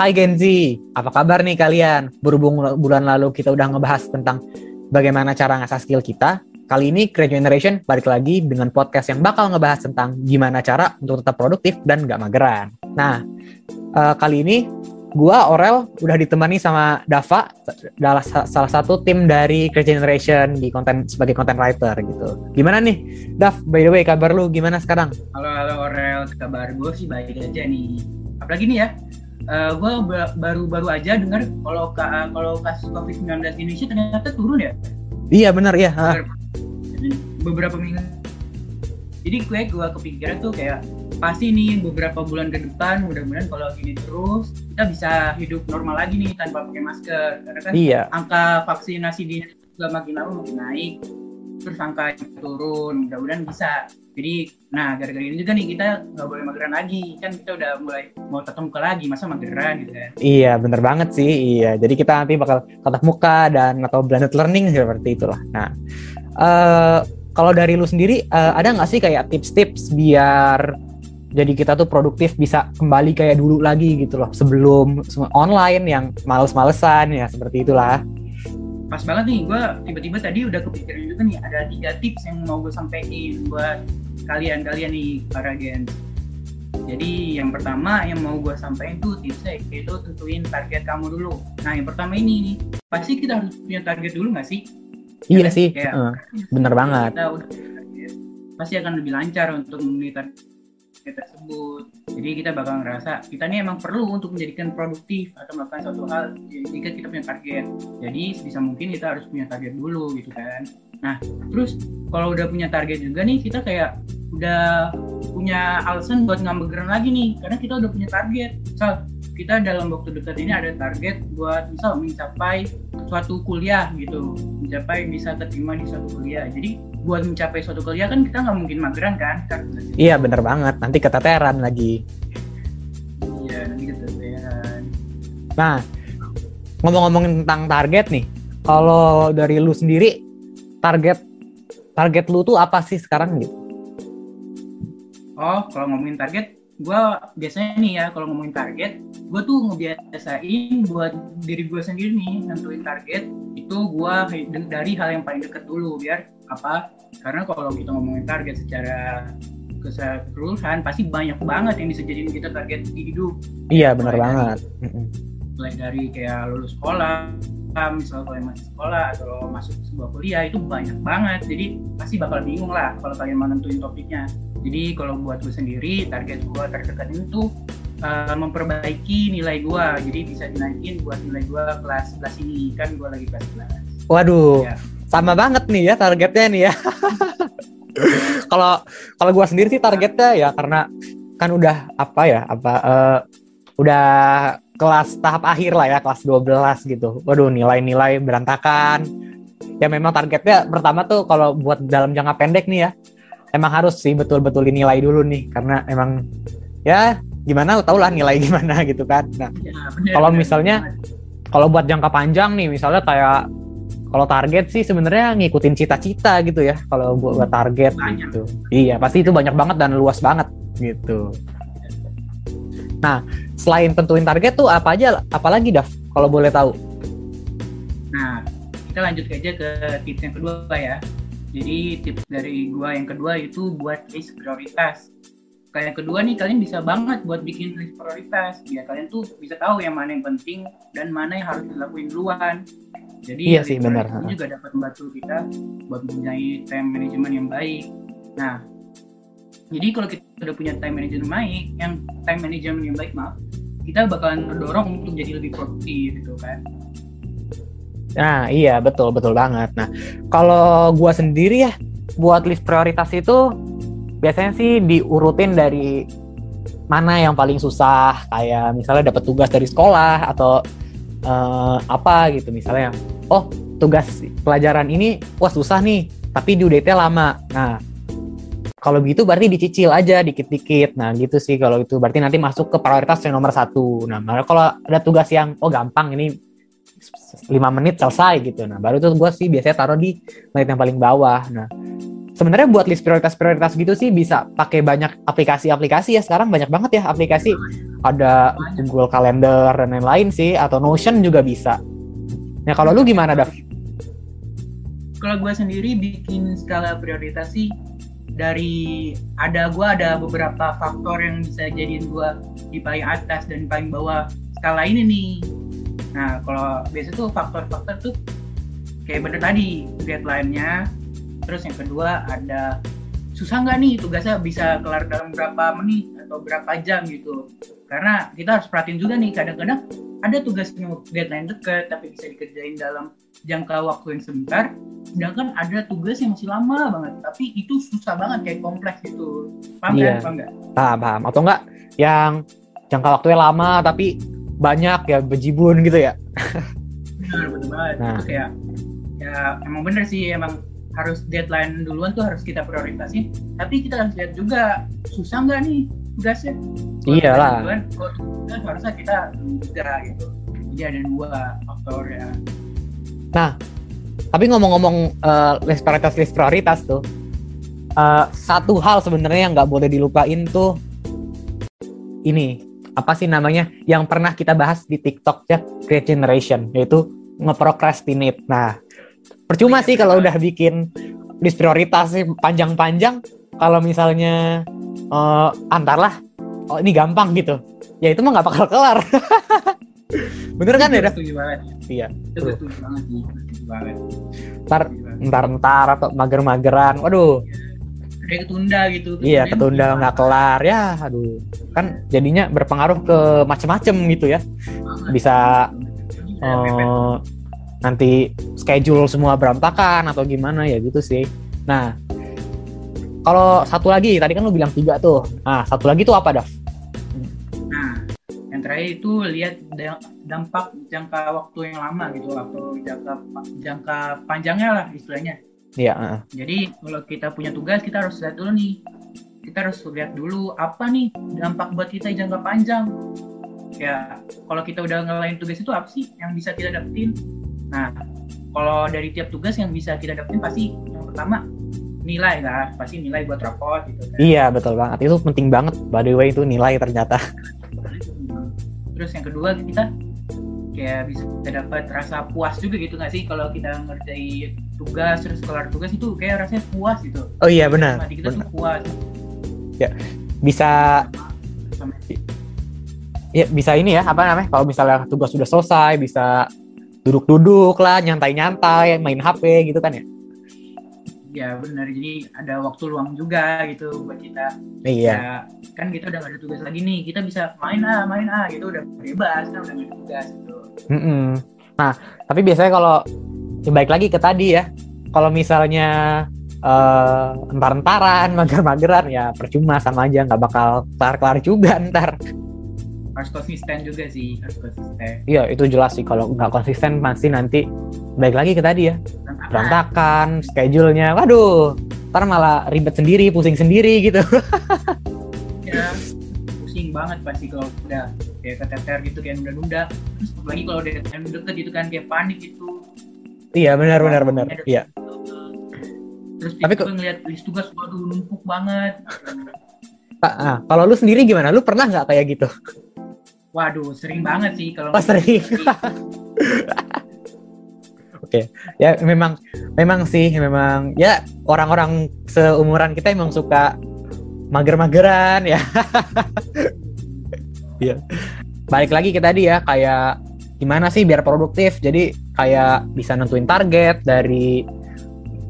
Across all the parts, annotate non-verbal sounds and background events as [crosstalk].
Hai Genzi, apa kabar nih kalian? Berhubung bulan lalu kita udah ngebahas tentang bagaimana cara ngasah skill kita, kali ini Create Generation balik lagi dengan podcast yang bakal ngebahas tentang gimana cara untuk tetap produktif dan gak mageran. Nah, uh, kali ini gua Orel udah ditemani sama Dava, adalah salah satu tim dari Create Generation di konten sebagai content writer gitu. Gimana nih, Dav? By the way, kabar lu gimana sekarang? Halo, halo Orel, kabar gue sih baik aja nih. Apalagi nih ya, uh, eh, gue baru-baru aja dengar kalau kalau kasus COVID-19 di Indonesia ternyata turun ya. Iya benar ya. Beberapa minggu. Jadi gue gue kepikiran tuh kayak pasti nih beberapa bulan ke depan mudah-mudahan kalau gini terus kita bisa hidup normal lagi nih tanpa pakai masker karena kan iya. angka vaksinasi di juga makin lama makin naik terus angka turun mudah-mudahan bisa. Jadi nah gara-gara ini juga nih kita nggak boleh mageran lagi. Kan kita udah mulai mau tatap muka lagi masa mageran gitu kan? Iya bener banget sih iya. Jadi kita nanti bakal tatap muka dan atau blended learning seperti itulah. Nah uh, kalau dari lu sendiri uh, ada nggak sih kayak tips-tips biar jadi kita tuh produktif bisa kembali kayak dulu lagi gitu loh sebelum online yang males-malesan ya seperti itulah pas banget nih gue tiba-tiba tadi udah kepikiran juga nih ada tiga tips yang mau gue sampaikan buat kalian-kalian nih para gen. Jadi yang pertama yang mau gue sampaikan tuh tipsnya itu tentuin target kamu dulu. Nah yang pertama ini nih pasti kita harus punya target dulu nggak sih? Iya ya, sih kayak, uh, bener banget. kita udah pasti akan lebih lancar untuk memenuhi target tersebut. Jadi kita bakal ngerasa kita ini emang perlu untuk menjadikan produktif atau melakukan suatu hal jika kita punya target. Jadi sebisa mungkin kita harus punya target dulu gitu kan. Nah terus kalau udah punya target juga nih kita kayak udah punya alasan buat nggak lagi nih karena kita udah punya target. Misal kita dalam waktu dekat ini ada target buat misal mencapai suatu kuliah gitu, mencapai bisa terima di suatu kuliah. Jadi buat mencapai suatu kuliah kan kita nggak mungkin mageran kan? kan iya bener banget. Nanti keteteran lagi. Iya nanti keteteran. Nah ngomong-ngomongin tentang target nih kalau dari lu sendiri target target lu tuh apa sih sekarang gitu? Oh kalau ngomongin target gue biasanya nih ya kalau ngomongin target gue tuh ngebiasain buat diri gue sendiri nih nentuin target itu gue dari hal yang paling deket dulu biar apa karena kalau kita ngomongin target secara keseluruhan pasti banyak banget yang bisa jadiin kita target di hidup. Iya benar banget. Mulai dari kayak lulus sekolah misalnya kalian masih sekolah atau masuk sebuah kuliah itu banyak banget. Jadi pasti bakal bingung lah kalau kalian menentuin topiknya. Jadi kalau buat gue sendiri target gue terdekat itu uh, memperbaiki nilai gue jadi bisa dinaikin buat nilai gue kelas 11 ini. Kan gue lagi kelas 11 waduh ya. sama banget nih ya targetnya nih ya. [laughs] Kalau kalau gue sendiri sih targetnya ya karena kan udah apa ya apa uh, udah kelas tahap akhir lah ya kelas 12 gitu. Waduh nilai-nilai berantakan. Ya memang targetnya pertama tuh kalau buat dalam jangka pendek nih ya emang harus sih betul-betul dinilai dulu nih karena emang ya gimana tau lah nilai gimana [laughs] gitu kan. Nah ya, kalau misalnya kalau buat jangka panjang nih misalnya kayak kalau target sih sebenarnya ngikutin cita-cita gitu ya kalau buat, buat target banyak. gitu. Iya pasti itu banyak banget dan luas banget gitu. Nah selain tentuin target tuh apa aja apalagi Daf kalau boleh tahu. Nah kita lanjut aja ke tips yang kedua ya. Jadi tips dari gua yang kedua itu buat list prioritas. Kayak yang kedua nih kalian bisa banget buat bikin list prioritas biar kalian tuh bisa tahu yang mana yang penting dan mana yang harus dilakuin duluan. Jadi iya sih benar. Ini juga dapat membantu kita buat mempunyai time management yang baik. Nah, jadi kalau kita udah punya time management baik, yang time management yang baik maaf, kita bakalan mendorong untuk jadi lebih produktif gitu kan. Nah, iya betul betul banget. Nah, kalau gua sendiri ya buat list prioritas itu biasanya sih diurutin dari mana yang paling susah, kayak misalnya dapat tugas dari sekolah atau uh, apa gitu misalnya. Oh, tugas pelajaran ini wah susah nih, tapi due date-nya lama. Nah, kalau gitu berarti dicicil aja dikit-dikit. Nah gitu sih kalau itu berarti nanti masuk ke prioritas yang nomor satu. Nah kalau ada tugas yang oh gampang ini lima menit selesai gitu nah baru tuh gue sih biasanya taruh di menit yang paling bawah nah sebenarnya buat list prioritas-prioritas gitu sih bisa pakai banyak aplikasi-aplikasi ya sekarang banyak banget ya aplikasi ada Google Calendar dan lain-lain sih atau Notion juga bisa. Nah kalau lu gimana Dav? Kalau gue sendiri bikin skala prioritas sih dari ada gue ada beberapa faktor yang bisa jadiin gue di paling atas dan paling bawah skala ini nih. Nah kalau biasa tuh faktor-faktor tuh kayak bener tadi deadline-nya, terus yang kedua ada susah nggak nih tugasnya bisa kelar dalam berapa menit atau berapa jam gitu karena kita harus perhatiin juga nih kadang-kadang ada tugas yang deadline dekat tapi bisa dikerjain dalam jangka waktu yang sebentar sedangkan ada tugas yang masih lama banget tapi itu susah banget kayak kompleks gitu paham Iya. kan paham nggak Paham, paham. Atau enggak yang jangka waktunya lama tapi banyak ya bejibun gitu ya. benar benar banget Nah. itu kayak ya emang bener sih emang harus deadline duluan tuh harus kita prioritasin. Tapi kita harus lihat juga susah nggak nih tugasnya Iyalah. duluan, kalau harusnya kita juga gitu. Jadi ada dua faktor ya. Tapi ngomong-ngomong eh, list prioritas list prioritas tuh, eh, satu hal sebenarnya yang nggak boleh dilupain tuh ini. Apa sih namanya? Yang pernah kita bahas di TikTok ya Great Generation yaitu ngeprocrastinate. Nah, percuma sih kalau udah bikin list prioritas sih panjang-panjang kalau misalnya eh, antarlah oh ini gampang gitu. Ya itu mah nggak bakal kelar. [laughs] Bener kan ya? Setuju banget Iya. setuju banget banget Ntar banget. ntar-ntar atau mager-mageran. Waduh, ada yang ketunda gitu iya ketunda nggak kelar ya. Aduh, kan jadinya berpengaruh ke macem-macem gitu ya. Bisa kayak eh, nanti schedule semua berantakan atau gimana ya gitu sih. Nah, kalau satu lagi tadi kan lu bilang tiga tuh. Nah, satu lagi tuh apa, Dav? Nah, yang terakhir itu lihat da- dampak jangka waktu yang lama gitu, waktu jangka jangka panjangnya lah istilahnya. Iya, heeh. Jadi kalau kita punya tugas kita harus lihat dulu nih. Kita harus lihat dulu apa nih dampak buat kita jangka panjang. Ya, kalau kita udah ngelain tugas itu apa sih yang bisa kita dapetin? Nah, kalau dari tiap tugas yang bisa kita dapetin pasti yang pertama nilai kan, pasti nilai buat raport gitu kan. Iya, betul banget. Itu penting banget. By the way itu nilai ternyata. [laughs] Terus yang kedua kita kayak bisa dapat rasa puas juga gitu nggak sih kalau kita ngerjain tugas terus kelar tugas itu kayak rasanya puas gitu. Oh iya, benar. Hati kita benar. tuh puas. Bisa Sama ya bisa ini ya apa namanya kalau misalnya tugas sudah selesai bisa duduk-duduk lah nyantai-nyantai main HP gitu kan ya? Ya benar. Jadi ada waktu luang juga gitu buat kita. Iya. Ya kan kita udah gak ada tugas lagi nih. Kita bisa main ah main ah gitu. Udah bebas kan udah gak ada tugas gitu. Mm-mm. nah tapi biasanya kalau ya baik lagi ke tadi ya. Kalau misalnya eh entar-entaran [laughs] mager-mageran ya percuma sama aja. Nggak bakal kelar-kelar juga ntar harus konsisten juga sih harus konsisten. Iya itu jelas sih. Kalau nggak konsisten pasti nanti baik lagi ke tadi ya. Berantakan. berantakan schedule-nya. Waduh ntar malah ribet sendiri pusing sendiri gitu. [laughs] Ya pusing banget pasti kalau udah kayak keteter gitu kayak nunda-nunda. Terus apalagi kalau udah deket gitu kan kayak panik gitu. Iya benar benar benar. Iya. Terus Tapi kok- ngeliat list tugas waduh numpuk banget. Pak, [laughs] ah, kalau lu sendiri gimana? Lu pernah nggak kayak gitu waduh sering banget sih kalau Oh, sering. [laughs] ya memang memang sih memang ya orang-orang seumuran kita emang suka mager-mageran ya [laughs] Iya. balik lagi ke tadi ya kayak gimana sih biar produktif jadi kayak bisa nentuin target dari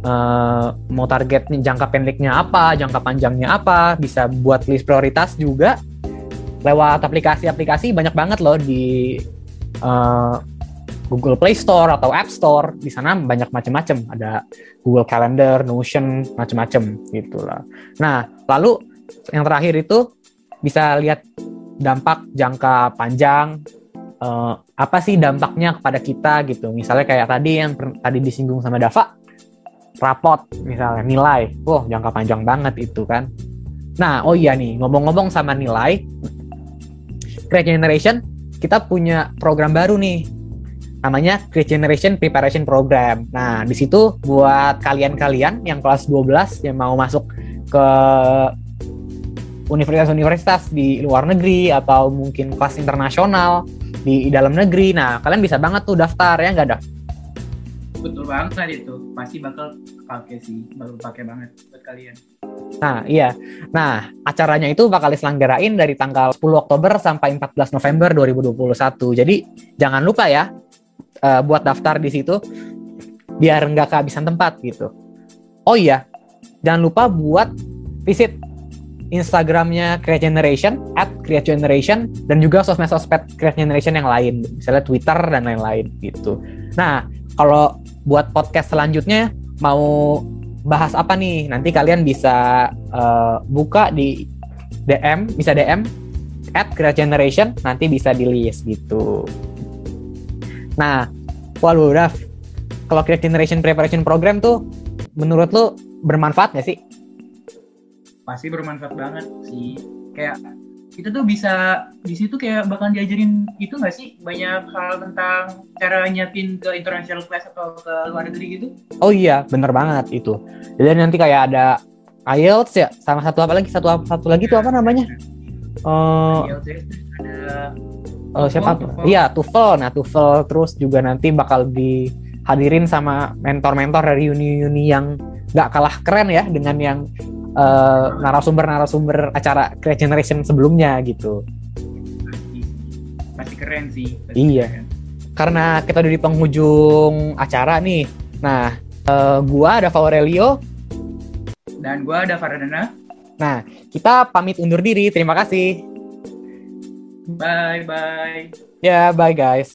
eh, mau target nih jangka pendeknya apa jangka panjangnya apa bisa buat list prioritas juga lewat aplikasi-aplikasi banyak banget loh di eh, Google Play Store atau App Store di sana banyak macam-macam ada Google Calendar, Notion, macam-macam gitulah. Nah, lalu yang terakhir itu bisa lihat dampak jangka panjang eh, apa sih dampaknya kepada kita gitu. Misalnya kayak tadi yang tadi disinggung sama Dava, rapot misalnya nilai, wah jangka panjang banget itu kan. Nah, oh iya nih ngomong-ngomong sama nilai, Great Generation kita punya program baru nih namanya Create Generation Preparation Program. Nah, di situ buat kalian-kalian yang kelas 12 yang mau masuk ke universitas-universitas di luar negeri atau mungkin kelas internasional di dalam negeri. Nah, kalian bisa banget tuh daftar ya nggak ada? Betul banget itu. Pasti bakal pakai sih, bakal pakai banget buat kalian. Nah, iya. Nah, acaranya itu bakal diselenggarain dari tanggal 10 Oktober sampai 14 November 2021. Jadi, jangan lupa ya uh, buat daftar di situ biar nggak kehabisan tempat gitu. Oh iya, jangan lupa buat visit Instagramnya Create Generation at Create Generation dan juga sosmed-sosmed Create Generation yang lain, misalnya Twitter dan lain-lain gitu. Nah, kalau buat podcast selanjutnya mau bahas apa nih? Nanti kalian bisa uh, buka di DM, bisa DM at Create Generation, nanti bisa di list gitu. Nah, waduh, Raf, kalau Create Generation Preparation Program tuh menurut lu bermanfaat nggak sih? pasti bermanfaat banget sih kayak itu tuh bisa di situ kayak bakal diajarin itu nggak sih? Banyak hal tentang cara nyiapin ke international class atau ke luar negeri gitu? Oh iya bener banget itu. Jadi nanti kayak ada IELTS ya sama satu apa lagi? Satu satu lagi itu apa namanya? Uh, IELTS ada uh, siapa? Iya TOEFL. Nah TOEFL terus juga nanti bakal dihadirin sama mentor-mentor dari uni-uni yang nggak kalah keren ya dengan yang narasumber eh, narasumber-narasumber acara Create Generation sebelumnya gitu. Masih keren sih. Pasti iya. Keren. Karena kita udah di penghujung acara nih. Nah, uh, gua ada Aurelio dan gua ada Faradana. Nah, kita pamit undur diri. Terima kasih. Bye bye. Ya, yeah, bye guys.